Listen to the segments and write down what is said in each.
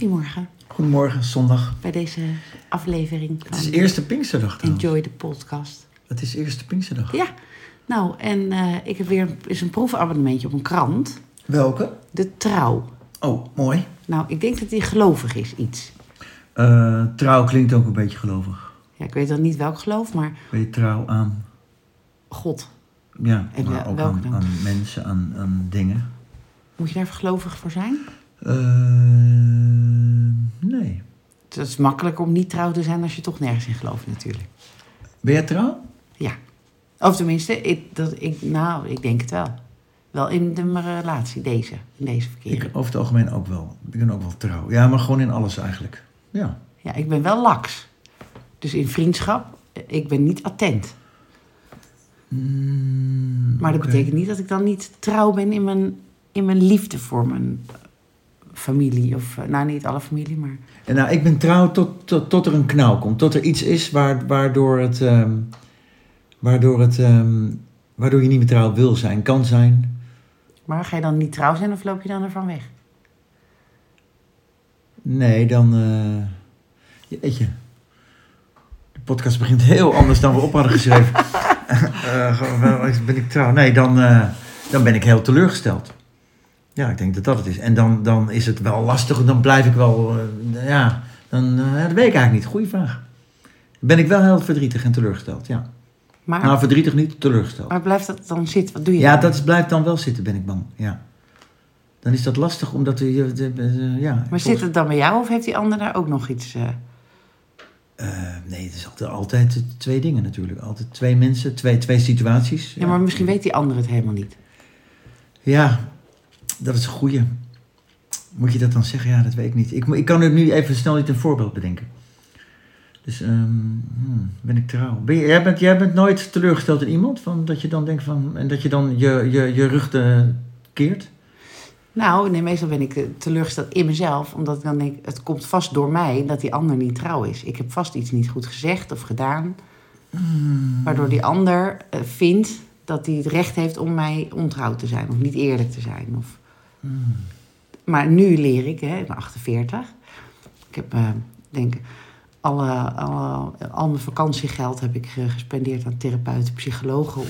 Goedemorgen Goedemorgen, zondag. bij deze aflevering Het is eerste Pinksterdag. Enjoy the Podcast. Het is eerste Pinksterdag. Ja, nou, en eh, ik heb weer eens een proefabonnementje op een krant. Welke? De Trouw. Oh, mooi. Nou, ik denk dat die gelovig is, iets. Eh, trouw klinkt ook een beetje gelovig. Ja, ik weet dan niet welk geloof, maar Ben je trouw aan, God. ja, En maar wel- ook aan, aan mensen, aan, aan dingen? Moet je daar gelovig voor zijn? Eh, nee. Het is makkelijker om niet trouw te zijn als je toch nergens in gelooft, natuurlijk. Ben jij trouw? Ja. Of tenminste, ik, dat, ik, nou, ik denk het wel. Wel in de mijn relatie, deze. In deze Ik verkering. over het algemeen ook wel. Ik ben ook wel trouw. Ja, maar gewoon in alles eigenlijk. Ja. Ja, ik ben wel laks. Dus in vriendschap, ik ben niet attent. Mm, Maar dat betekent niet dat ik dan niet trouw ben in mijn, in mijn liefde voor mijn familie. Of, eh, nou, niet alle familie, maar... En nou, ik ben trouw tot, tot, tot er een knauw komt. Tot er iets is waar, waardoor, het, ehm, waardoor, het, ehm, waardoor je niet meer trouw wil zijn, kan zijn. Maar ga je dan niet trouw zijn of loop je dan ervan weg? Nee, dan. eh jeetje. De podcast begint heel anders dan we op hadden geschreven. Gewoon, wel, ben ik trouw? Nee, dan, dan ben ik heel teleurgesteld. Ja, ik denk dat dat het is. En dan, dan is het wel lastig. Dan blijf ik wel. eh, ja, dan. eh, dat weet ik eigenlijk niet. Goeie vraag. Ben ik wel heel verdrietig en teleurgesteld, ja. Maar, Nou, verdrietig niet, teleurgesteld. maar blijft dat dan zitten? Wat doe je Ja, dan? dat blijft dan wel zitten, ben ik bang. Ja. Dan is dat lastig, omdat je- de- ja, Maar volgens- zit het dan bij jou of heeft die ander daar ook nog iets... eh, Eh, nee, het is altijd, altijd twee dingen natuurlijk. Altijd twee mensen, twee, twee situaties. Ja, maar misschien weet die ander het helemaal niet. Ja, dat is een goeie. Moet je dat dan zeggen? Ja, dat weet ik niet. Ik, ik kan er nu even snel niet een voorbeeld bedenken. Dus, ehm, hmm, ben ik trouw? Ben je, jij, bent, jij bent nooit teleurgesteld in iemand? Van, dat je dan denkt van... En dat je dan je, je, je rug eh, keert? Nou, nee, meestal ben ik eh, teleurgesteld in mezelf. Omdat ik dan denk, het komt vast door mij dat die ander niet trouw is. Ik heb vast iets niet goed gezegd of gedaan. Waardoor die ander eh, vindt dat hij het recht heeft om mij ontrouw te zijn. Of niet eerlijk te zijn. Of... Maar nu leer ik, hè, ik ben 48. Ik heb, eh, denk alle, alle, al mijn vakantiegeld heb ik eh, gespendeerd aan therapeuten, psychologen. Om,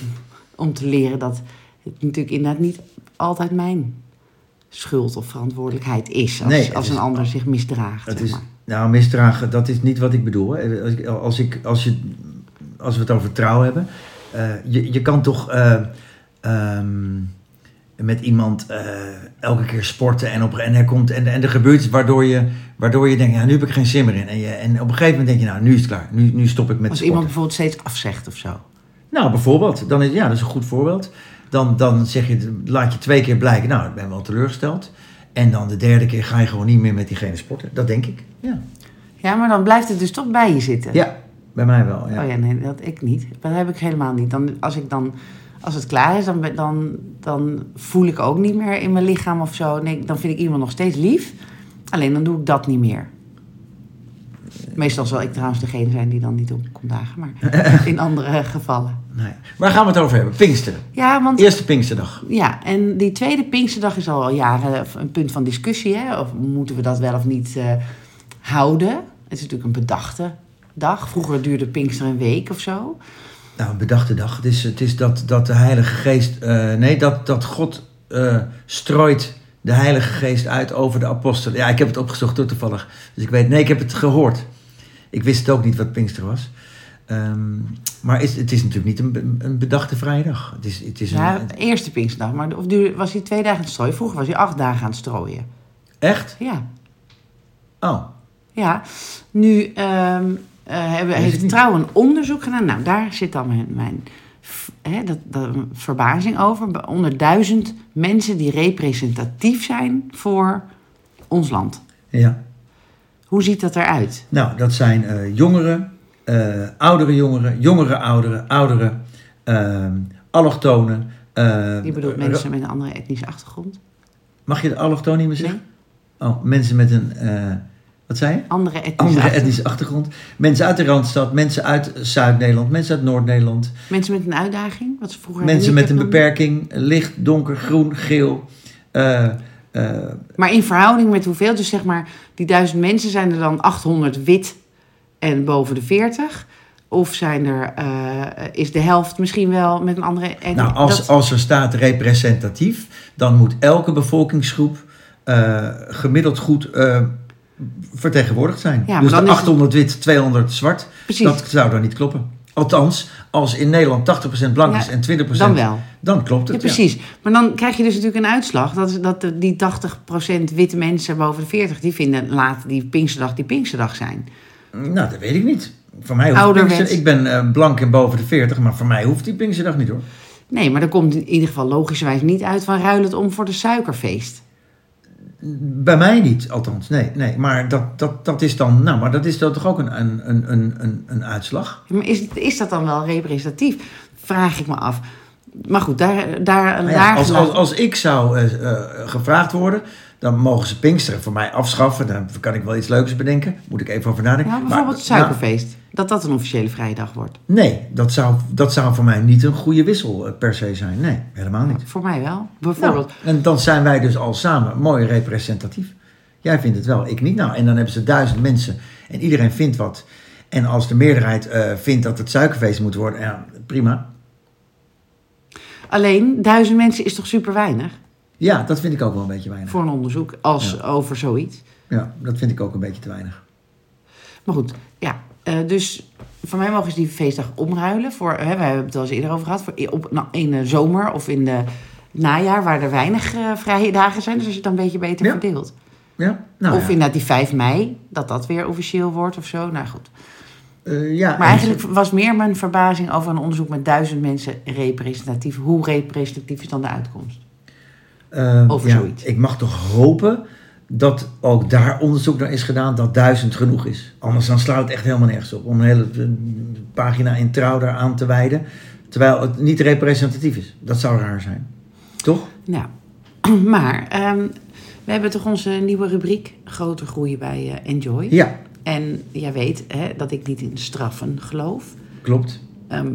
om te leren dat het natuurlijk inderdaad niet altijd mijn schuld of verantwoordelijkheid is. Als, Nee, als is- een ander zich misdraagt. Het is, nou, misdragen, dat is niet wat ik bedoel. hè. Als, ik, als, ik, als, je, als we het over trouw hebben. eh, je, je kan toch eh, ehm, met iemand eh, elke keer sporten en, op, en, er komt, en, en er gebeurt iets waardoor je, waardoor je denkt, ja, nu heb ik geen zin meer in. En, je, en op een gegeven moment denk je, nou, nu is het klaar. Nu, nu stop ik met Als sporten. iemand bijvoorbeeld steeds afzegt of zo. Nou, bijvoorbeeld. Dan is, ja, dat is een goed voorbeeld. Dan, dan zeg je, laat je twee keer blijken, nou, ik ben wel teleurgesteld. En dan de derde keer ga je gewoon niet meer met diegene sporten. Dat denk ik. Ja, Ja, maar dan blijft het dus toch bij je zitten. ja bij mij wel. Ja. Oh ja, nee, dat ik niet. Dat heb ik helemaal niet. Dan, als, ik dan, als het klaar is, dan, dan voel ik ook niet meer in mijn lichaam of zo. Nee, dan vind ik iemand nog steeds lief. Alleen dan doe ik dat niet meer. Meestal zal ik trouwens degene zijn die dan niet op komt dagen, maar in andere gevallen. Nee. Waar gaan we het over hebben? Pinksteren. Ja, want Eerste Pinksterdag. ja, en die tweede Pinksterdag is al jaren een punt van discussie. Hè? Of moeten we dat wel of niet eh, houden? Het is natuurlijk een bedachte dag. Vroeger duurde Pinkster een week of zo. Nou, een bedachte dag. Het is, het is dat, dat de Heilige Geest... eh, nee, dat, dat God eh, strooit de Heilige Geest uit over de apostelen. Ja, ik heb het opgezocht door toevallig. Dus ik weet... Nee, ik heb het gehoord. Ik wist ook niet wat Pinkster was. Ehm, maar is, het is natuurlijk niet een, een bedachte vrije dag. Het is, het is Ja, een, eerste Pinksterdag. Maar of was hij twee dagen aan het strooien? Vroeger was hij acht dagen aan het strooien. echt? Ja. Oh, Ja. Nu ehm, eh, hebben, Weet ik heeft. Trouw een onderzoek gedaan. Nou, daar zit dan mijn, hè, dat, dat, verbazing over. Onder duizend mensen die representatief zijn voor ons land. ja. Hoe ziet dat eruit? Nou, dat zijn eh, jongeren, eh, oudere jongeren, jongere ouderen, ouderen, ehm allochtonen. eh, Je bedoelt mensen met een andere etnische achtergrond? Mag je de allochtoon niet meer Nee, zeggen? Oh, mensen met een, eh, wat zei je? andere etnische Andere achtergrond. etnische achtergrond. Mensen uit de Randstad, mensen uit Zuid-Nederland, mensen uit Noord-Nederland. Mensen met een uitdaging, wat ze vroeger Mensen met een beperking, licht, donker, groen, geel. eh, Eh, Maar in verhouding met hoeveel? Dus zeg maar, die duizend mensen zijn er dan 800 wit en boven de 40. Of zijn er, eh, is de helft misschien wel met een andere... nou, als, dat- als er staat representatief, dan moet elke bevolkingsgroep gemiddeld goed vertegenwoordigd zijn. Ja, dus dan de is het- 800 wit, 200 zwart, Precies, dat zou dan niet kloppen. Althans, als in Nederland 80% blank Ja, is en 20% dan wel. dan klopt Ja, het. precies. Maar dan krijg je dus natuurlijk een uitslag. Dat, dat die 80% witte mensen boven de 40... die vinden laat die Pinksterdag die Pinksterdag zijn. Nou, dat weet ik niet. Voor mij hoeft. Pinkster- ik ben eh, blank en boven de 40, maar voor mij hoeft die Pinksterdag niet hoor. Nee, maar dat komt in ieder geval logischerwijs niet uit van ruil het om voor de suikerfeest. Bij mij niet, althans. Nee, nee. Maar dat, dat, dat is dan, nou, maar dat is dan toch ook een, een, een, een, een, een uitslag? Maar is, is dat dan wel representatief? Vraag ik me af. Maar goed, daar, daar, Nou ja, daar als, gelaten- als, als ik zou eh, eh, gevraagd worden, dan mogen ze Pinksteren voor mij afschaffen. Dan kan ik wel iets leuks bedenken. Moet ik even over nadenken. Ja, Maar, bijvoorbeeld het nou, suikerfeest. dat dat een officiële vrije dag wordt. nee, dat zou, dat zou voor mij niet een goede wissel eh, per se zijn. Nee, helemaal niet. Voor mij wel. Bijvoorbeeld. Nou, en dan zijn wij dus al samen mooi representatief. Jij vindt het wel, ik niet. Nou, en dan hebben ze duizend mensen en iedereen vindt wat. En als de meerderheid eh, vindt dat het suikerfeest moet worden, ja, prima. Alleen, duizend mensen is toch super weinig Ja, dat vind ik ook wel een beetje weinig. voor een onderzoek als Ja. over zoiets. Ja, dat vind ik ook een beetje te weinig. Maar goed, ja. eh, dus voor mij mogen ze die feestdag omruilen. Voor, hè, we hebben het al eens eerder over gehad. Voor, op, nou, in de zomer of in de najaar, waar er weinig eh, vrije dagen zijn. Dus als je het dan een beetje beter Ja. verdeelt. Ja, nou of ja. inderdaad die 5 mei, dat dat weer officieel wordt of zo. Nou goed. Eh, ja, Maar en- eigenlijk was meer mijn verbazing over een onderzoek met duizend mensen representatief. Hoe representatief is dan de uitkomst? Eh, Over ja, zoiets. Ik mag toch hopen dat ook daar onderzoek naar is gedaan dat duizend genoeg is. Anders dan slaat het echt helemaal nergens op. Om een hele pagina in trouw daar aan te wijden. Terwijl het niet representatief is. Dat zou raar zijn. Toch? Nou, maar ehm, we hebben toch onze nieuwe rubriek Groter groeien bij eh, Enjoy. Ja, En jij weet hè, dat ik niet in straffen geloof. klopt. Ehm,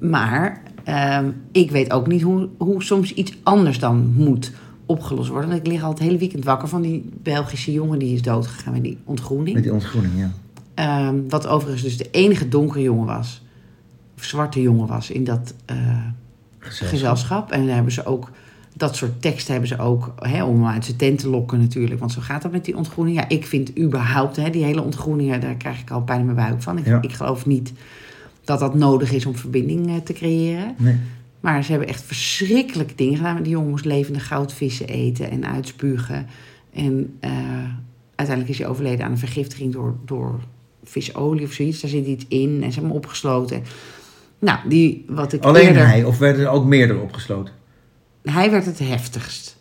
maar ehm, ik weet ook niet hoe, hoe soms iets anders dan moet opgelost worden. Want ik lig al het hele weekend wakker van die Belgische jongen die is doodgegaan met die ontgroening. Met die ontgroening, ja. Ehm, wat overigens dus de enige donkere jongen was. Of zwarte jongen was in dat eh, Gezelschap. gezelschap. En daar hebben ze ook... Dat soort teksten hebben ze ook hè, om uit zijn tent te lokken natuurlijk. Want zo gaat dat met die ontgroening. Ja, ik vind überhaupt, hè, die hele ontgroening, daar krijg ik al pijn in mijn buik van. Ik, Ja. ik geloof niet dat dat nodig is om verbinding eh, te creëren. Nee. Maar ze hebben echt verschrikkelijke dingen gedaan. Die jongen moest levende goudvissen eten en uitspugen. En eh, uiteindelijk is hij overleden aan een vergiftiging door, door visolie of zoiets. Daar zit iets in en ze hebben hem opgesloten. Nou, die, wat ik Alleen eerder... hij, of werden er ook meerdere opgesloten? Hij werd het heftigst.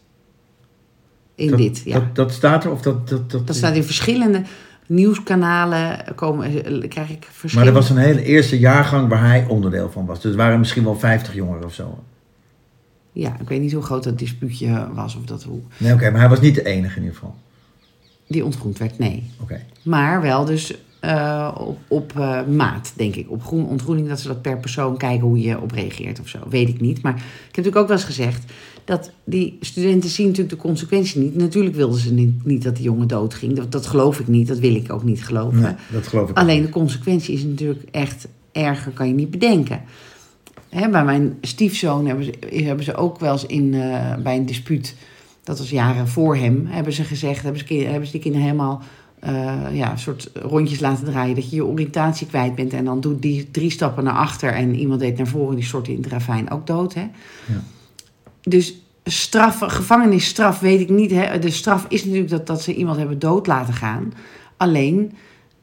In dat, dit, ja. Dat, Dat, dat staat er? Of dat, dat, dat, staat in verschillende nieuwskanalen. Komen, krijg ik Maar verschillende... er was een hele eerste jaargang waar hij onderdeel van was. Dus er waren misschien wel 50 jongeren of zo. Ja, ik weet niet hoe groot dat dispuutje was. Of dat hoe Nee, oké, maar hij was niet de enige in ieder geval. die ontgroend werd, nee. Oké. Maar wel dus eh, op, op eh, maat, denk ik. Op groen ontgroening, dat ze dat per persoon kijken hoe je op reageert of zo. Weet ik niet. Maar ik heb natuurlijk ook wel eens gezegd dat die studenten zien natuurlijk de consequentie niet. Natuurlijk wilden ze niet, niet dat die jongen doodging. Dat, dat geloof ik niet. Dat wil ik ook niet geloven. Nee, dat geloof ik Alleen de consequentie is natuurlijk echt erger, kan je niet bedenken. Hè, bij mijn stiefzoon hebben ze, hebben ze ook wel eens in, eh, bij een dispuut, dat was jaren voor hem, hebben ze gezegd, hebben ze, hebben ze die kinderen helemaal eh, ja, een soort rondjes laten draaien, dat je je oriëntatie kwijt bent en dan doet die drie stappen naar achter en iemand deed naar voren, die soort in het ravijn ook dood. Hè? Ja. Dus straf, gevangenisstraf weet ik niet. Hè. De straf is natuurlijk dat, dat ze iemand hebben dood laten gaan. Alleen,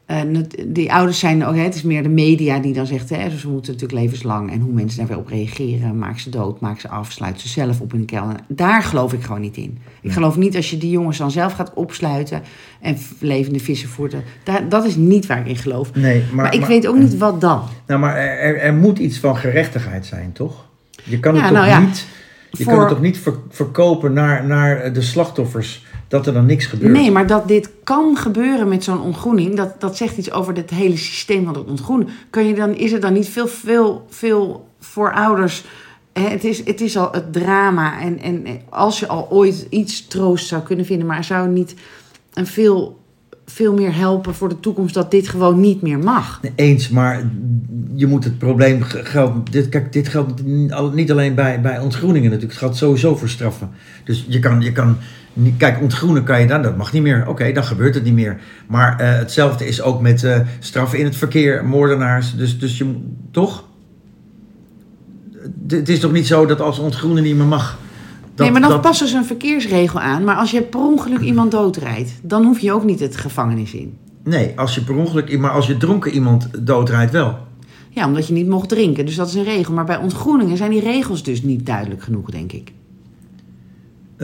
eh, die ouders zijn ook, hè, het is meer de media die dan zegt, hè, ze moeten natuurlijk levenslang en hoe mensen daar weer op reageren. Maak ze dood, maak ze af, sluit ze zelf op in een kelder. Daar geloof ik gewoon niet in. Ik geloof niet als je die jongens dan zelf gaat opsluiten en levende vissen voert. Daar, dat is niet waar ik in geloof. Nee, maar, Maar, ik weet ook niet wat dan. Nou, maar er, er, moet iets van gerechtigheid zijn, toch? Je kan het toch nou ja, niet, je kan het toch niet ver- verkopen naar, naar de slachtoffers dat er dan niks gebeurt? Nee, maar dat dit kan gebeuren met zo'n ontgroening, dat, dat zegt iets over het hele systeem van het ontgroenen. Kan je dan, is er dan niet veel, veel, veel voor ouders hè, het, is, het is al het drama. En, en als je al ooit iets troost zou kunnen vinden, maar zou niet een veel, veel meer helpen voor de toekomst dat dit gewoon niet meer mag. Eens, maar je moet het probleem. Dit, kijk, dit geldt niet alleen bij, bij ontgroeningen natuurlijk. Het geldt sowieso voor straffen. Dus je kan, je kan kijk, ontgroenen kan je dan, dat mag niet meer. Oké, dan gebeurt het niet meer. Maar eh, hetzelfde is ook met eh, straffen in het verkeer, moordenaars. Dus, dus je toch? D- Het is toch niet zo dat als ontgroenen niet meer mag. Dat, nee, maar dan dat- passen ze een verkeersregel aan. Maar als je per ongeluk iemand doodrijdt, dan hoef je ook niet het gevangenis in. Nee, als je per ongeluk, maar als je dronken iemand doodrijdt wel. Ja, omdat je niet mocht drinken. Dus dat is een regel. Maar bij ontgroeningen zijn die regels dus niet duidelijk genoeg, denk ik.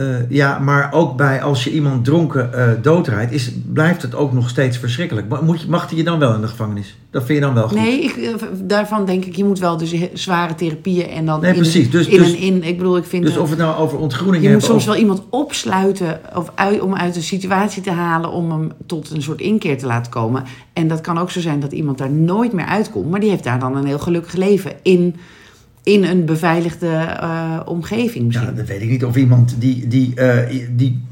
Eh, ja, maar ook bij als je iemand dronken eh, doodrijdt, is, blijft het ook nog steeds verschrikkelijk. Maar Moet je, mag die je dan wel in de gevangenis? Dat vind je dan wel goed? Nee, ik, eh, daarvan denk ik, je moet wel dus zware therapieën en dan Nee, in, precies. Dus- in dus- een in. Ik bedoel, ik vind Dus of het nou over ontgroening je moet soms of- wel iemand opsluiten of uit, om uit een situatie te halen om hem tot een soort inkeer te laten komen. En dat kan ook zo zijn dat iemand daar nooit meer uitkomt, maar die heeft daar dan een heel gelukkig leven in, in een beveiligde eh, omgeving misschien. Ja, dat weet ik niet. Of iemand die, die, eh, die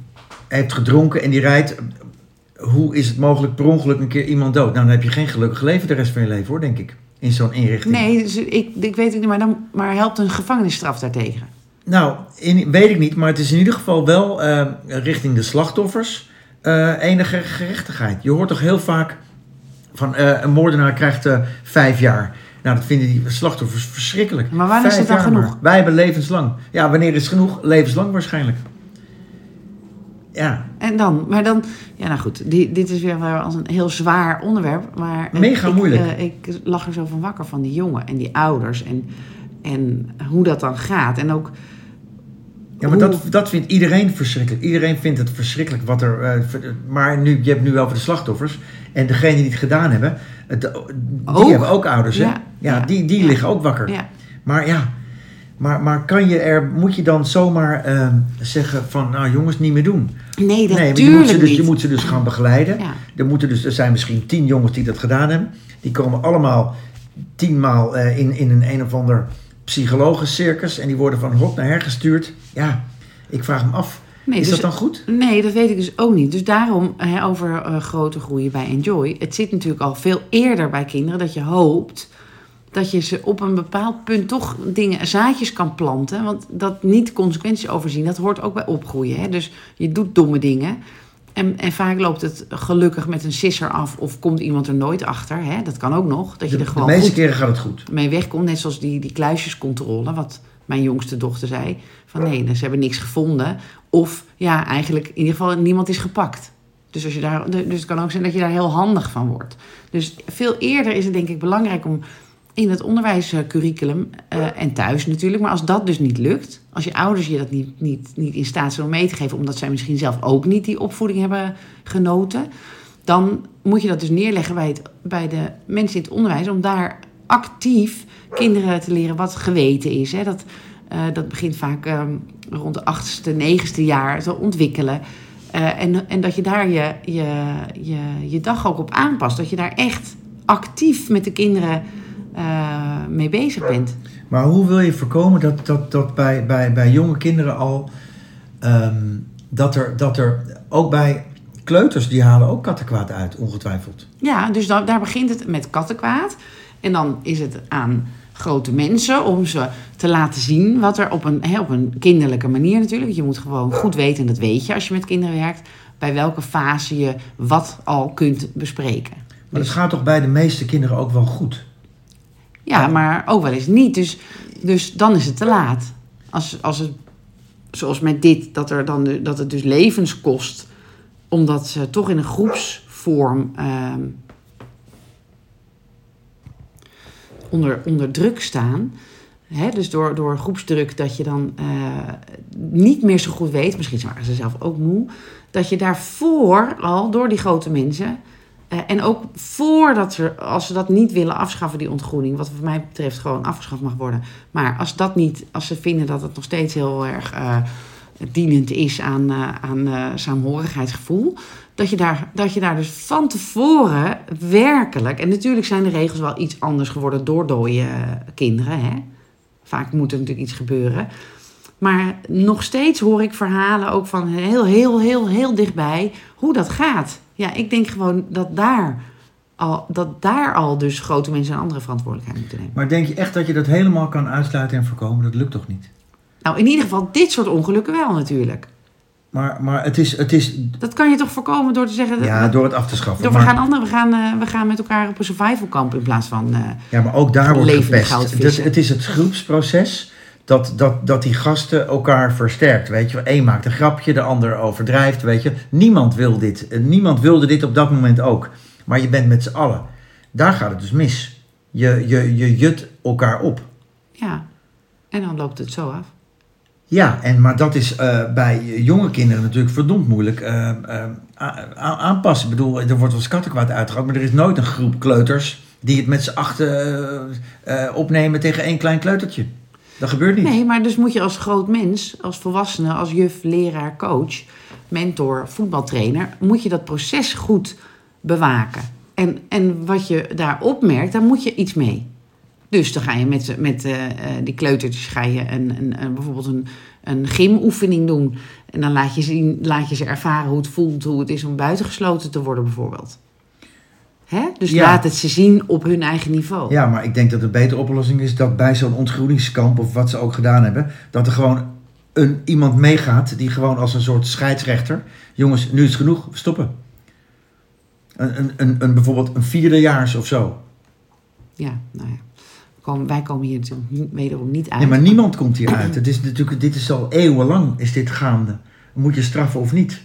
heeft gedronken en die rijdt. Hoe is het mogelijk per ongeluk een keer iemand dood? Nou, dan heb je geen gelukkig leven de rest van je leven hoor, denk ik. In zo'n inrichting. Nee, dus ik, ik weet het niet, maar, dan, maar helpt een gevangenisstraf daartegen? Nou, in, weet ik niet, maar het is in ieder geval wel eh, richting de slachtoffers enige gerechtigheid. Je hoort toch heel vaak van een moordenaar krijgt vijf jaar. Nou, dat vinden die slachtoffers verschrikkelijk. Maar wanneer is het dan genoeg? maar. Wij hebben levenslang. Ja, wanneer is genoeg? Levenslang waarschijnlijk. Ja, En dan, maar dan, ja nou goed, die, dit is weer als een heel zwaar onderwerp. Maar Mega ik, moeilijk. eh, ik lag er zo van wakker van die jongen en die ouders en, en hoe dat dan gaat. En ook, ja maar dat, dat vindt iedereen verschrikkelijk. Iedereen vindt het verschrikkelijk wat er... eh, maar nu, je hebt nu wel voor de slachtoffers. En degenen die het gedaan hebben, het, die hebben ook ouders. Hè? Ja, Ja, die, die liggen ook wakker. ja, Maar ja, maar, maar kan je er, moet je dan zomaar ehm, zeggen van, nou jongens, niet meer doen? nee, nee, maar je natuurlijk moet, ze dus, niet. je moet ze dus gaan begeleiden. Ja. Er, moeten dus, er zijn misschien tien jongens die dat gedaan hebben. Die komen allemaal tienmaal eh, in, in een een of ander psychologencircus. En die worden van hot naar her gestuurd. Ja, ik vraag me af, Nee, is dus- dat dan goed? Nee, dat weet ik dus ook niet. Dus daarom hè, over eh, grote groeien bij Enjoy. Het zit natuurlijk al veel eerder bij kinderen dat je hoopt dat je ze op een bepaald punt toch dingen, zaadjes kan planten. Want dat niet consequenties overzien, dat hoort ook bij opgroeien. Hè? Dus je doet domme dingen. En, en vaak loopt het gelukkig met een sisser af of komt iemand er nooit achter. Hè? Dat kan ook nog. Dat je De, er de gewoon meeste goed keren gaat het goed. mee wegkomt. Net zoals die, die kluisjescontrole, wat mijn jongste dochter zei. Van nee, ze hebben niks gevonden. Of ja, eigenlijk in ieder geval niemand is gepakt. Dus, als je daar, dus het kan ook zijn dat je daar heel handig van wordt. Dus veel eerder is het denk ik belangrijk om in het onderwijscurriculum eh, en thuis natuurlijk. Maar als dat dus niet lukt, als je ouders je dat niet, niet, niet in staat zijn om mee te geven, omdat zij misschien zelf ook niet die opvoeding hebben genoten, dan moet je dat dus neerleggen bij, het, bij de mensen in het onderwijs om daar actief kinderen te leren wat geweten is. Hè. Dat, eh, dat begint vaak ehm, rond de achtste, negenste jaar te ontwikkelen. Eh, en, en dat je daar je, je, je, je dag ook op aanpast. Dat je daar echt actief met de kinderen eh, mee bezig bent. Maar hoe wil je voorkomen dat, dat, dat bij, bij, bij jonge kinderen al... ehm, dat, er, dat er ook bij kleuters, die halen ook kattenkwaad uit, ongetwijfeld. Ja, dus dan, daar begint het met kattenkwaad. En dan is het aan grote mensen om ze te laten zien wat er op een, hè, op een kinderlijke manier natuurlijk. Je moet gewoon goed weten, en dat weet je als je met kinderen werkt, bij welke fase je wat al kunt bespreken. Maar Dus- het gaat toch bij de meeste kinderen ook wel goed? Ja, maar ook wel eens niet. Dus, dus dan is het te laat. Als, als het, zoals met dit, dat, er dan, dat het dus levens kost, omdat ze toch in een groepsvorm ehm, onder, onder druk staan. Hè, dus door, door groepsdruk dat je dan eh, niet meer zo goed weet, misschien waren ze zelf ook moe, dat je daarvoor al door die grote mensen eh, en ook voordat ze, als ze dat niet willen afschaffen, die ontgroening, wat voor mij betreft gewoon afgeschaft mag worden. Maar als dat niet, als ze vinden dat het nog steeds heel erg eh, dienend is aan, eh, aan eh, saamhorigheidsgevoel, dat je, daar, dat je daar dus van tevoren werkelijk, en natuurlijk zijn de regels wel iets anders geworden door dode kinderen, hè? Vaak moet er natuurlijk iets gebeuren. Maar nog steeds hoor ik verhalen ook van heel, heel, heel, heel dichtbij hoe dat gaat. Ja, ik denk gewoon dat daar al, dat daar al dus grote mensen een andere verantwoordelijkheid moeten nemen. Maar denk je echt dat je dat helemaal kan uitsluiten en voorkomen? Dat lukt toch niet? Nou, in ieder geval dit soort ongelukken wel natuurlijk. Maar, maar het, is, het is... Dat kan je toch voorkomen door te zeggen... Ja, door het af te schaffen. Door, maar, we, gaan andere, we, gaan, uh, we gaan met elkaar op een survival kamp in plaats van... Uh, ja, maar ook daar wordt gepest. Dus het is het groepsproces dat, dat, dat die gasten elkaar versterkt. Weet je, Eén maakt een grapje, de ander overdrijft. Weet je, niemand wil dit. Niemand wilde dit op dat moment ook. Maar je bent met z'n allen. Daar gaat het dus mis. Je, je, je jut elkaar op. Ja, en dan loopt het zo af. Ja, en, maar dat is uh, bij jonge kinderen natuurlijk verdomd moeilijk uh, uh, aanpassen. Ik bedoel, er wordt wel skattenkwaad uitgehaald, maar er is nooit een groep kleuters die het met z'n achten opnemen tegen één klein kleutertje. Dat gebeurt niet. Nee, maar dus moet je als groot mens, als volwassene, als juf, leraar, coach, mentor, voetbaltrainer, moet je dat proces goed bewaken. En, en wat je daar opmerkt, daar moet je iets mee. Dus dan ga je met, met uh, die kleutertjes ga je een, een, een, bijvoorbeeld een, een gymoefening doen. En dan laat je, zien, laat je ze ervaren hoe het voelt, hoe het is om buitengesloten te worden bijvoorbeeld. Hè? Dus ja. laat het ze zien op hun eigen niveau. Ja, maar ik denk dat de betere oplossing is dat bij zo'n ontgroeningskamp, of wat ze ook gedaan hebben, dat er gewoon een, iemand meegaat die gewoon als een soort scheidsrechter. Jongens, nu is het genoeg, stoppen. Een, een, een, een bijvoorbeeld een vierdejaars of zo. Ja, nou ja. Kom, wij komen hier natuurlijk wederom niet uit. Nee, maar niemand komt hier uit. Het is natuurlijk, dit is al eeuwenlang is dit gaande. Moet je straffen of niet?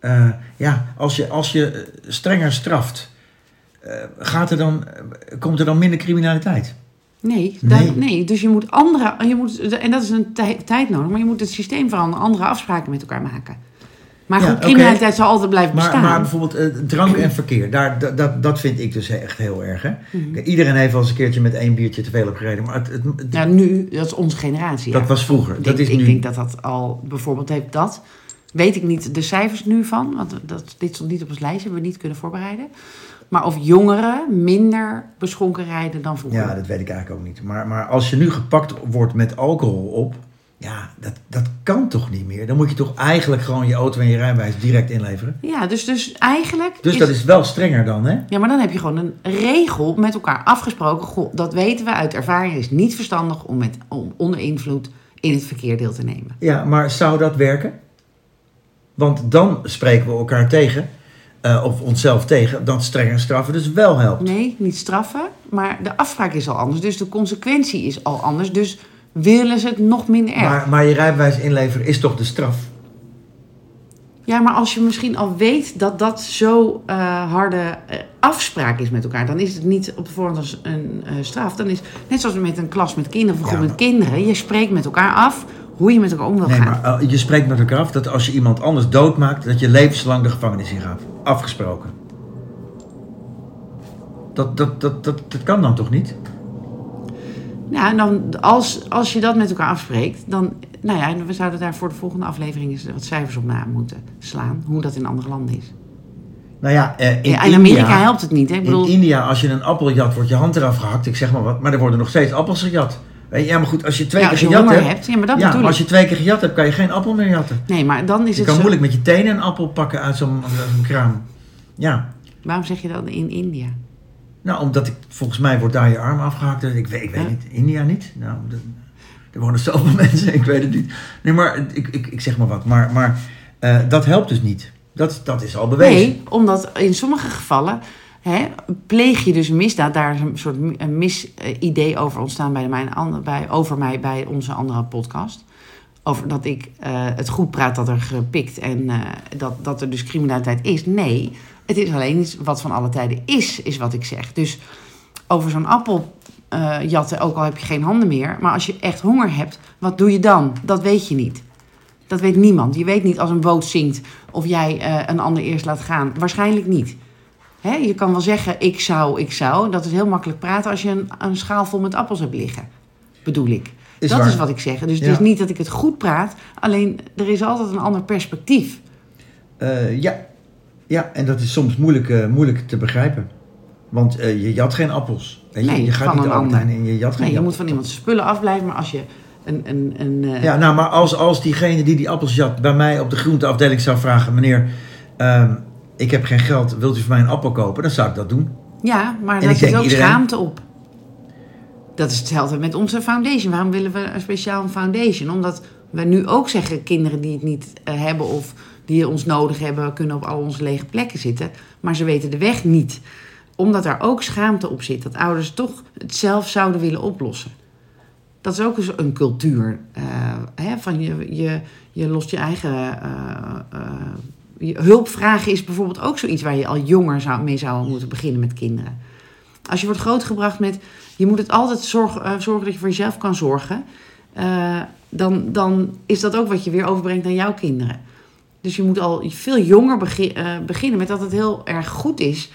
Uh, ja, als je, als je strenger straft, uh, gaat er dan, komt er dan minder criminaliteit? Nee, nee. Nee, dus je moet andere, je moet, en dat is een tijd nodig, maar je moet het systeem veranderen, andere afspraken met elkaar maken. Maar goed, criminaliteit okay. zal altijd blijven maar, bestaan. Maar bijvoorbeeld uh, drank en verkeer, daar, dat, dat, dat vind ik dus echt heel erg. Hè? Mm -hmm. Iedereen heeft wel eens een keertje met één biertje te veel opgereden. Maar het, het, het, ja, nu, dat is onze generatie. Dat ja. was vroeger. Ik, dat denk, is ik nu... denk dat dat al, bijvoorbeeld heeft dat... Weet ik niet de cijfers nu van, want dat, dit stond niet op ons lijstje, hebben we niet kunnen voorbereiden. Maar of jongeren minder beschonken rijden dan vroeger. Ja, dat weet ik eigenlijk ook niet. Maar, maar als je nu gepakt wordt met alcohol op, ja, dat, dat kan toch niet meer? Dan moet je toch eigenlijk gewoon je auto en je rijbewijs direct inleveren? Ja, dus, dus eigenlijk... Dus is, dat is wel strenger dan, hè? Ja, maar dan heb je gewoon een regel met elkaar afgesproken. Goh, dat weten we uit ervaring. Het is niet verstandig om, met, om onder invloed in het verkeer deel te nemen. Ja, maar zou dat werken? Want dan spreken we elkaar tegen... Uh, of onszelf tegen, dat strenger straffen dus wel helpt. Nee, niet straffen, maar de afspraak is al anders. Dus de consequentie is al anders. Dus willen ze het nog minder erg. Maar, maar je rijbewijs inleveren is toch de straf? Ja, maar als je misschien al weet dat dat zo uh, harde uh, afspraak is met elkaar, dan is het niet op de voorhand als een uh, straf. Dan is net zoals met een klas met kinderen, of ja, met kinderen, je spreekt met elkaar af hoe je met elkaar om wil nee, gaan. Maar, je spreekt met elkaar af dat als je iemand anders doodmaakt, dat je levenslang de gevangenis in gaat. Afgesproken. Dat, dat, dat, dat, dat kan dan toch niet? Ja, en dan als, als je dat met elkaar afspreekt, dan, nou ja, we zouden daar voor de volgende aflevering eens wat cijfers op na moeten slaan, hoe dat in andere landen is. Nou ja, uh, in, ja, in Amerika India, helpt het niet. Hè? Ik bedoel, in India, als je een appel jat, wordt je hand eraf gehakt. Ik zeg maar wat, maar er worden nog steeds appels gejat. Ja, maar goed, als je twee ja, keer als je gejat hebt, hebt. Ja, maar dat ja, als je twee keer gejat hebt, kan je geen appel meer jatten. Nee, maar dan is je het kan zo... moeilijk met je tenen een appel pakken uit zo'n zo kraam. Ja. Waarom zeg je dat in India? Nou, omdat ik, volgens mij wordt daar je arm afgehakt. Ik weet, ik weet Ja. niet. India niet? Nou, er wonen zoveel mensen, ik weet het niet. Nee, maar ik, ik, ik zeg maar wat. Maar, maar eh, dat helpt dus niet. Dat, dat is al bewezen. Nee, omdat in sommige gevallen hè, pleeg je dus misdaad. Daar is een soort misidee over ontstaan bij, mijn bij, over mij bij onze andere podcast. Over dat ik eh, het goed praat dat er gepikt en eh, dat, dat er dus criminaliteit is. Nee, het is alleen iets wat van alle tijden is, is wat ik zeg. Dus over zo'n appel eh, jatten, ook al heb je geen handen meer. Maar als je echt honger hebt, wat doe je dan? Dat weet je niet. Dat weet niemand. Je weet niet als een boot zinkt of jij eh, een ander eerst laat gaan. Waarschijnlijk niet. Hè? Je kan wel zeggen, ik zou, ik zou. Dat is heel makkelijk praten als je een, een schaal vol met appels hebt liggen. Bedoel ik. Is dat waar. is wat ik zeg. Dus het Ja. is niet dat ik het goed praat. Alleen, er is altijd een ander perspectief. Eh, ja. Ja, en dat is soms moeilijk, eh, moeilijk te begrijpen. Want eh, je jat geen appels. Je? Nee, je gaat niet de Albert. Heijn en je jat geen Nee, je moet van iemand spullen afblijven, maar als je een... een, een eh, Ja, nou, maar als, als diegene die die appels jat bij mij op de groenteafdeling zou vragen... Meneer, ehm, ik heb geen geld, wilt u voor mij een appel kopen? Dan zou ik dat doen. Ja, maar daar zit ook iedereen- schaamte op. Dat is hetzelfde met onze foundation. Waarom willen we een speciaal foundation? Omdat we nu ook zeggen, kinderen die het niet hebben of die ons nodig hebben, kunnen op al onze lege plekken zitten. Maar ze weten de weg niet. Omdat daar ook schaamte op zit. Dat ouders toch het zelf zouden willen oplossen. Dat is ook een cultuur. eh, hè, van je, je, je lost je eigen. eh, eh, je- hulp vragen is bijvoorbeeld ook zoiets waar je al jonger zou, mee zou moeten beginnen met kinderen. Als je wordt grootgebracht met je moet het altijd zorgen, zorgen dat je voor jezelf kan zorgen, dan, dan is dat ook wat je weer overbrengt aan jouw kinderen. Dus je moet al veel jonger eh, beginnen met dat het heel erg goed is.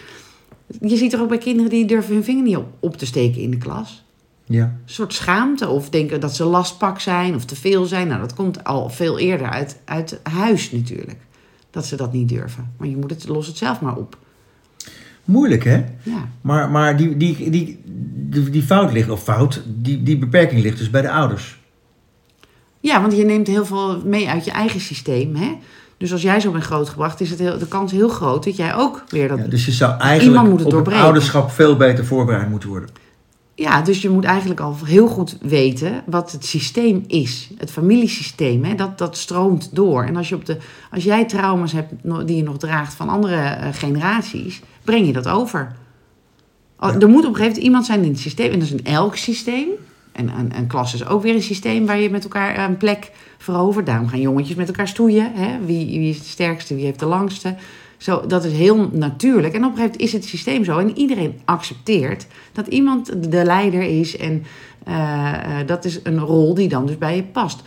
Je ziet er ook bij kinderen die durven hun vinger niet op, op te steken in de klas Ja. een soort schaamte of denken dat ze lastpak zijn of te veel zijn. Nou, dat komt al veel eerder uit, uit huis natuurlijk. Dat ze dat niet durven. Maar je moet het, los het zelf maar op. Moeilijk, hè? Ja, Maar, maar die, die, die, die, die fout ligt, of fout, die, die beperking ligt dus bij de ouders. ja want je neemt heel veel mee uit je eigen systeem. Hè? Dus als jij zo bent grootgebracht, is het heel, de kans heel groot dat jij ook weer dat... Ja, Ja, dus je zou Iemand eigenlijk moet het op het doorbreken. ouderschap veel beter voorbereid moeten worden. dus je moet eigenlijk al heel goed weten wat het systeem is. Het familiesysteem, hè? Dat, dat stroomt door. En als, je op de, als jij trauma's hebt die je nog draagt van andere eh, generaties, breng je dat over. Ja. Er moet op een gegeven moment iemand zijn in het systeem. En dat is in elk systeem. En een, een klas is ook weer een systeem waar je met elkaar een plek verovert. Daarom gaan jongetjes met elkaar stoeien. Hè? Wie, wie is de sterkste, wie heeft de langste. Zo, dat is heel natuurlijk. En op een gegeven moment is het systeem zo. En iedereen accepteert dat iemand de leider is. En eh, eh, dat is een rol die dan dus bij je past.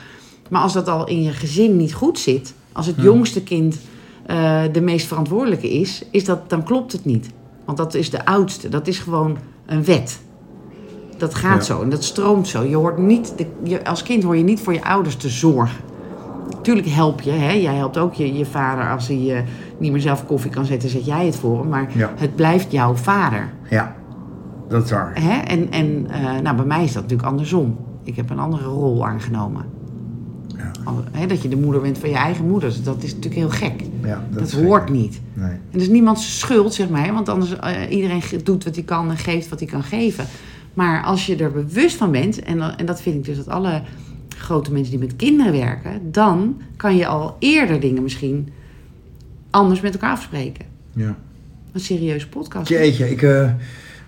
Maar als dat al in je gezin niet goed zit. Als het Ja. jongste kind eh, de meest verantwoordelijke is, is dat, dan klopt het niet. Want dat is de oudste. Dat is gewoon een wet. Dat gaat Ja. zo en dat stroomt zo. Je hoort niet, de, je, als kind hoor je niet voor je ouders te zorgen. Tuurlijk help je. Hè? Jij helpt ook je, je vader als hij eh, niet meer zelf koffie kan zetten, zet jij het voor hem. Maar Ja. het blijft jouw vader. Ja, dat is waar. Hè? En, en eh, nou, bij mij is dat natuurlijk andersom. Ik heb een andere rol aangenomen. Ja. Al- Hè, dat je de moeder bent van je eigen moeder. Dat is natuurlijk heel gek. Ja, Dat, hoort gek. niet. Nee. En dat is niemands schuld, zeg maar. hè, Want anders eh, iedereen doet wat hij kan en geeft wat hij kan geven. Maar als je er bewust van bent, en, dat vind ik dus dat alle grote mensen die met kinderen werken, dan kan je al eerder dingen misschien anders met elkaar afspreken. Ja. Een serieuze podcast. Jeetje, ik... eh,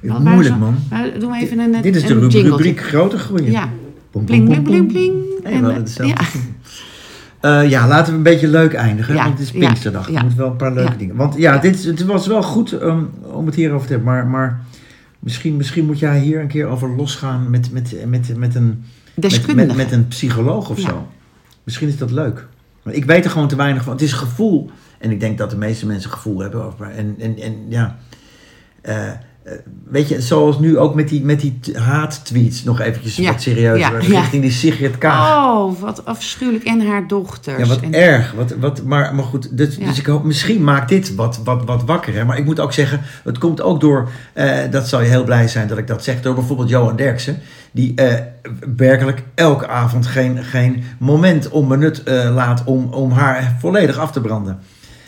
moeilijk, man. Doen we even een, Dit is de een ru- jingletje. rubriek groter groeien. Ja, bling, bling, bling, bling. En, we eh, hetzelfde. ja. Eh, ja, laten we een beetje leuk eindigen. Ja, Want het is Pinksterdag. ja. Er moeten wel een paar leuke dingen. Want ja, dit, het was wel goed ehm, om het hierover te hebben. Maar, maar misschien, misschien moet jij hier een keer over losgaan met, met, met, met, een, met, Deskundige. met, met een psycholoog of Ja. zo. Misschien is dat leuk. Ik weet er gewoon te weinig van. Het is gevoel. En ik denk dat de meeste mensen gevoel hebben. Over, en, en, en ja... eh, weet je, zoals nu ook met die, met die haattweets, nog eventjes Ja, wat serieus, ja, richting die Sigrid Kaag. Oh, wat afschuwelijk. En haar dochters. Ja, wat en, erg. Wat, wat, maar, maar goed, dus, dus ik hoop, misschien maakt dit wat, wat, wat wakker. Hè? Maar ik moet ook zeggen, het komt ook door, eh, dat zal je heel blij zijn dat ik dat zeg, door bijvoorbeeld Johan Derksen. Die eh, werkelijk elke avond geen, geen moment onbenut eh, laat om, om haar volledig af te branden.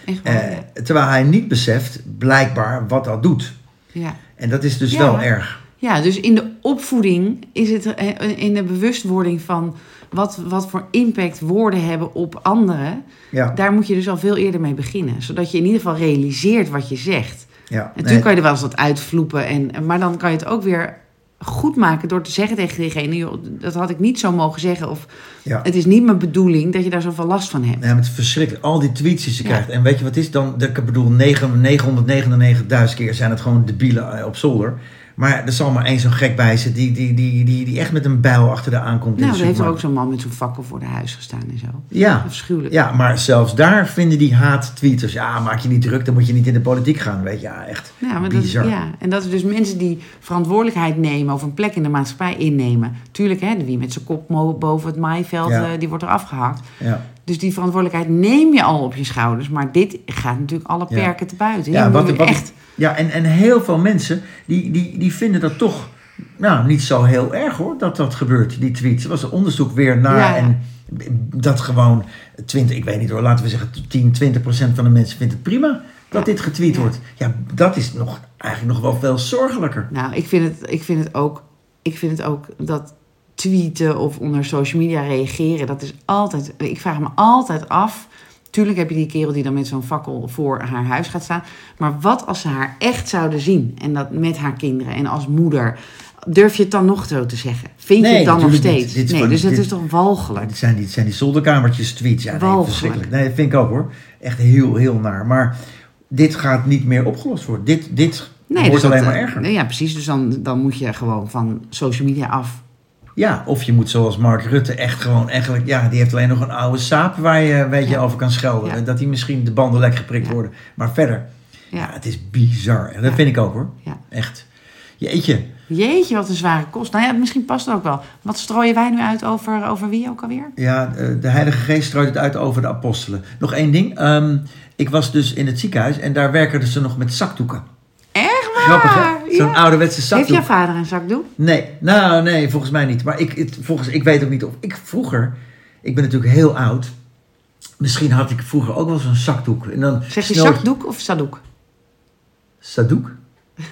Echt Eh, terwijl hij niet beseft, blijkbaar, wat dat doet. ja. En dat is dus Ja. wel erg. Ja, dus in de opvoeding is het eh, in de bewustwording van wat, wat voor impact woorden hebben op anderen. Ja, Daar moet je dus al veel eerder mee beginnen. Zodat je in ieder geval realiseert wat je zegt. ja. En Nee, natuurlijk kan je er wel eens wat uitvloepen. En, maar dan kan je het ook weer goed maken door te zeggen tegen diegene... Joh, dat had ik niet zo mogen zeggen. Of ja. het is niet mijn bedoeling dat je daar zoveel last van hebt. Ja, het is verschrikkelijk. Al die tweets die ze Ja. krijgt. En weet je wat is dan? Ik bedoel, 999.000 keer zijn het gewoon debielen eh, op zolder. Maar er zal maar één zo'n gek bij zitten die, die, die, die, die echt met een bijl achter de aankomt. Nou, er heeft er ook zo'n man met zo'n fakkel voor de huis gestaan en zo. Ja. Afschuwelijk. ja, maar zelfs daar vinden die haattweeters... Ja, maak je niet druk, dan moet je niet in de politiek gaan. Weet je, ja, echt Ja, maar dat, ja, en dat is dus mensen die verantwoordelijkheid nemen of een plek in de maatschappij innemen. Tuurlijk, hè, wie met zijn kop boven het maaiveld, Ja. eh, die wordt er afgehakt. Ja, Dus die verantwoordelijkheid neem je al op je schouders. Maar dit gaat natuurlijk alle perken te buiten. Ja, wat- echt... Ja, en, en heel veel mensen die, die, die vinden dat toch nou, niet zo heel erg hoor, dat dat gebeurt, die tweets. Er was een onderzoek weer naar Ja, ja. en dat gewoon 20, ik weet niet hoor, laten we zeggen 10, 20 procent van de mensen vindt het prima dat dit getweet wordt. Ja, dat is nog, eigenlijk nog wel veel zorgelijker. Nou, ik vind, het, ik, vind het ook, ik vind het ook dat tweeten of onder social media reageren, dat is altijd. Ik vraag me altijd af. Tuurlijk heb je die kerel die dan met zo'n fakkel voor haar huis gaat staan. Maar wat als ze haar echt zouden zien? En dat met haar kinderen en als moeder. Durf je het dan nog zo te zeggen? Vind je het dan nog steeds? Nee, gewoon- dus het is toch walgelijk? Dit zijn die, dit zijn die zolderkamertjes tweets. Ja, nee, verschrikkelijk. Nee, dat vind ik ook hoor. Echt heel, heel naar. Maar dit gaat niet meer opgelost worden. Dit, dit Nee, wordt dus dat, alleen maar eh, erger. nee, Ja, precies. Dus dan, dan moet je gewoon van social media af. Ja, of je moet zoals Mark Rutte echt gewoon eigenlijk... Ja, die heeft alleen nog een oude saap waar je weet je Ja. over kan schelden. Ja. Dat die misschien de banden lek geprikt Ja. worden. Maar verder, ja. Het is bizar. En dat vind ik ook hoor. Ja. Echt. Jeetje. Jeetje, wat een zware kost. Nou ja, misschien past het ook wel. Wat strooien wij nu uit over, over wie ook alweer? Ja, eh, de Heilige Geest strooit het uit over de apostelen. Nog één ding. Ehm, ik was dus in het ziekenhuis en daar werken ze nog met zakdoeken. Grappig? Zo'n ouderwetse Heeft zakdoek. jouw vader een zakdoek? Nee, nou nee, volgens mij niet. Maar ik, het, volgens, ik weet ook niet of ik vroeger, ik ben natuurlijk heel oud. Misschien had ik vroeger ook wel zo'n zakdoek. En dan Zeg je snel- zakdoek of sadoek? Sadoek?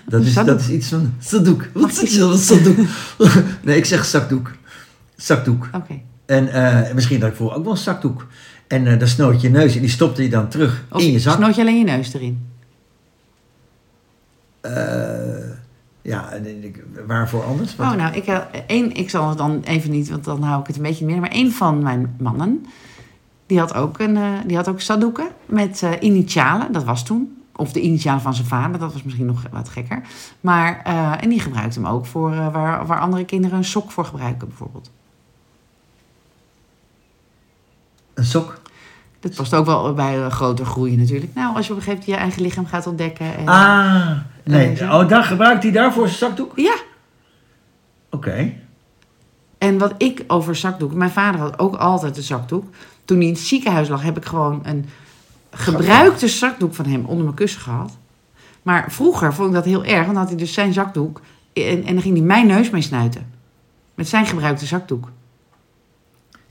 Dat is, dat is iets van sadoek. Wat je- is dat? Sadoek? nee, ik zeg zakdoek. Zakdoek. Oké. En eh, misschien had ik vroeger ook wel een zakdoek. En eh daar snoot je je neus en die stopte je dan terug Of in je zak. snoot je alleen je neus erin? Eh, ja, waarvoor anders? Oh, nou, ik, één, ik zal het dan even niet, want dan hou ik het een beetje meer. Maar één van mijn mannen, die had ook, een, eh, die had ook saddoeken met eh, initialen. Dat was toen. Of de initialen van zijn vader, dat was misschien nog wat gekker. Maar, en die gebruikte hem ook voor waar, waar andere kinderen een sok voor gebruiken, bijvoorbeeld. Een sok? Dat past ook wel bij eh, groter groeien natuurlijk. Nou, als je op een gegeven moment je eigen lichaam gaat ontdekken. En, Ah, nee. weet je. Oh, daar gebruikt hij daarvoor zijn zakdoek? Ja, Oké. En wat ik over zakdoek... Mijn vader had ook altijd een zakdoek. Toen hij in het ziekenhuis lag, heb ik gewoon een gebruikte zakdoek van hem onder mijn kussen gehad. Maar vroeger vond ik dat heel erg. Want dan had hij dus zijn zakdoek. En, en dan ging hij mijn neus mee snuiten. Met zijn gebruikte zakdoek.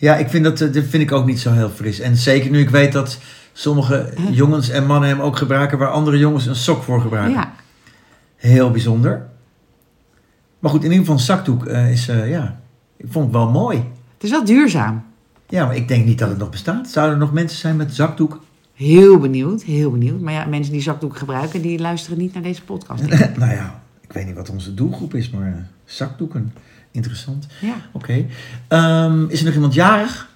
Ja, ik vind dat, eh, dat vind ik ook niet zo heel fris. En zeker nu ik weet dat sommige jongens en mannen hem ook gebruiken... waar andere jongens een sok voor gebruiken. Ja, Heel bijzonder. Maar goed, in ieder geval een zakdoek eh, is... eh, ja, ik vond het wel mooi. het is wel duurzaam. Ja, maar ik denk niet dat het nog bestaat. Zouden er nog mensen zijn met zakdoek? Heel benieuwd, heel benieuwd. Maar ja, mensen die zakdoek gebruiken, die luisteren niet naar deze podcast. nou ja, ik weet niet wat onze doelgroep is, maar zakdoeken. Interessant. Ja, Oké. Ehm, is er nog iemand jarig?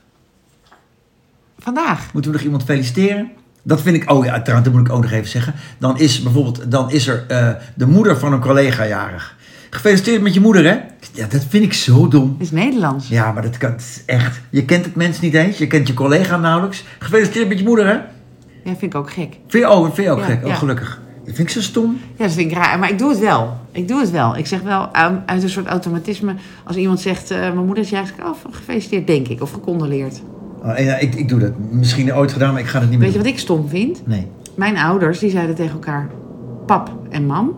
vandaag. Moeten we nog iemand feliciteren? Dat vind ik, oh ja, trouwens, dat moet ik ook nog even zeggen. Dan is bijvoorbeeld, dan is er eh, de moeder van een collega jarig. Gefeliciteerd met je moeder, hè? Ja, dat vind ik zo dom. Het is Nederlands. Ja, maar dat kan echt. Je kent het mens niet eens, je kent je collega nauwelijks. Gefeliciteerd met je moeder, hè? Ja, vind ik ook gek. Vind je, oh, vind je ook Ja, gek? Oh, ja. gelukkig. Dat vind ik zo stom. Ja, dat vind ik raar. Maar ik doe het wel. Ik doe het wel. Ik zeg wel um, uit een soort automatisme. Als iemand zegt, eh, mijn moeder is jarig, ik, oh, gefeliciteerd, denk ik. Of gecondoleerd. Oh, ja, ik, ik doe dat misschien ooit gedaan, maar ik ga het niet meer Weet je wat ik stom vind? Nee. Mijn ouders, die zeiden tegen elkaar pap en mam.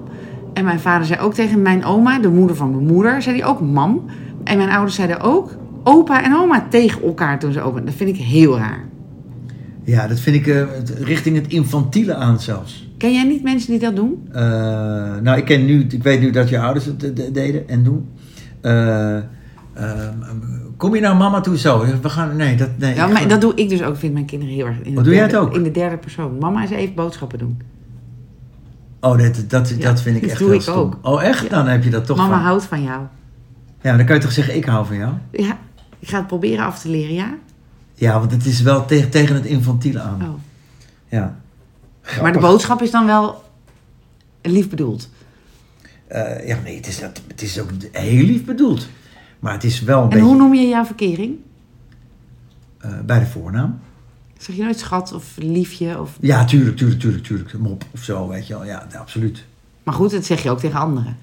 En mijn vader zei ook tegen mijn oma, de moeder van mijn moeder, zei die ook mam. En mijn ouders zeiden ook opa en oma tegen elkaar toen ze open. Dat vind ik heel raar. Ja, dat vind ik eh, richting het infantiele aan zelfs. Ken jij niet mensen die dat doen? Eh, nou, ik, ken nu, ik weet nu dat je ouders het eh, de- deden en doen. Eh, ehm, kom je nou mama toe zo? We gaan, nee, dat, nee. Ja, maar dat doe ik dus ook. Vind mijn kinderen heel erg. In Oh, doe jij het ook? In de derde persoon. Mama is even boodschappen doen. Oh, dat, dat, Ja, dat vind ik dat echt doe heel ik stom. ook. Oh, echt? Ja. Dan heb je dat toch Mama van. houdt van jou. Ja, maar dan kan je toch zeggen, ik hou van jou? Ja, ik ga het proberen af te leren, ja? Ja, want het is wel tegen, tegen het infantiele aan. Oh. Ja. Maar de boodschap is dan wel lief bedoeld. Eh, ja, nee, het is, dat, het is ook heel lief bedoeld. Maar het is wel een En beetje hoe noem je jouw verkering? eh, bij de voornaam. Zeg je nooit schat of liefje? Of... Ja, tuurlijk, tuurlijk, tuurlijk, tuurlijk. Mop of zo, weet je wel. Ja, absoluut. Maar goed, dat zeg je ook tegen anderen.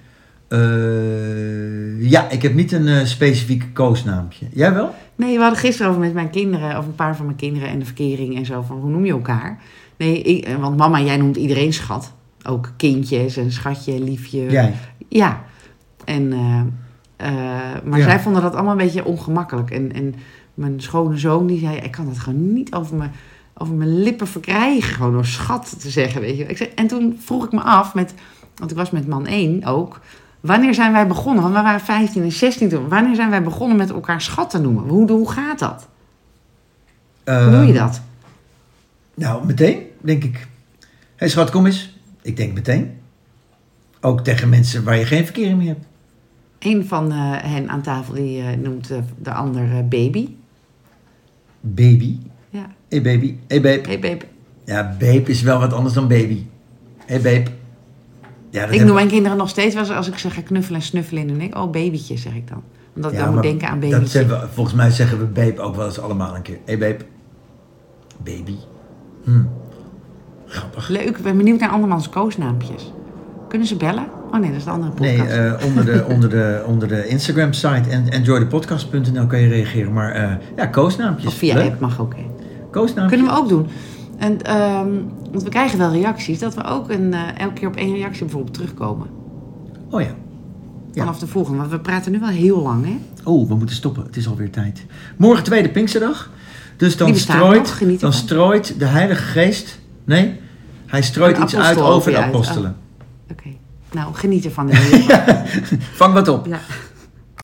Eh, ja, ik heb niet een specifiek koosnaampje. Jij wel? Nee, we hadden gisteren over met mijn kinderen, of een paar van mijn kinderen en de verkering en zo, van hoe noem je elkaar? Nee, ik, eh, want mama, jij noemt iedereen schat. Ook kindjes en schatje, liefje. Jij. Ja. En, eh, eh, maar Ja. zij vonden dat allemaal een beetje ongemakkelijk. En, en mijn schone zoon, die zei, ik kan dat gewoon niet over mijn, over mijn lippen verkrijgen. Gewoon door schat te zeggen, weet je. Ik zei, en toen vroeg ik me af, met, want ik was met man 1 ook... Wanneer zijn wij begonnen? Want we waren 15 en 16 toen. Wanneer zijn wij begonnen met elkaar schat te noemen? Hoe, hoe gaat dat? Hoe doe je Ehm, dat? Nou, meteen, denk ik. Hé hey, schat, kom eens. Ik denk meteen. Ook tegen mensen waar je geen verkering mee hebt. Een van eh, hen aan tafel die eh, noemt eh, de ander baby. Baby. Ja. Hey baby. Hey babe. Hey baby. Ja, babe is wel wat anders dan baby. Hey babe. Ja, dat Ik noem mijn kinderen nog steeds wel eens als ik zeg ga knuffelen en snuffelen. En dan denk ik, oh babytje zeg ik dan. Omdat ik Ja, dan moet denken aan dat babytje. zeggen we, volgens mij zeggen we babe ook wel eens allemaal een keer. Hey babe. Baby. Hm. Grappig. Leuk, ik ben benieuwd naar andermans koosnaampjes. Kunnen ze bellen? Oh nee, dat is de andere Nee, podcast. eh, onder, de, onder, de, onder de Instagram site en enjoythepodcast.nl kan je reageren. Maar eh, ja, koosnaampjes. of via Leuk. app mag ook. Hè. Koosnaampjes. Kunnen we ook doen. En, ehm, want we krijgen wel reacties. Dat we ook een, eh, elke keer op één reactie bijvoorbeeld terugkomen. Oh ja. Ja. Vanaf de volgende. Want we praten nu wel heel lang, hè? Oh, we moeten stoppen. Het is alweer tijd. Morgen tweede Pinksterdag. Dus dan strooit, dan strooit de Heilige Geest. Nee, hij strooit Een iets uit over de apostelen. Oké. Nou, geniet ervan. Vang wat op. Ja.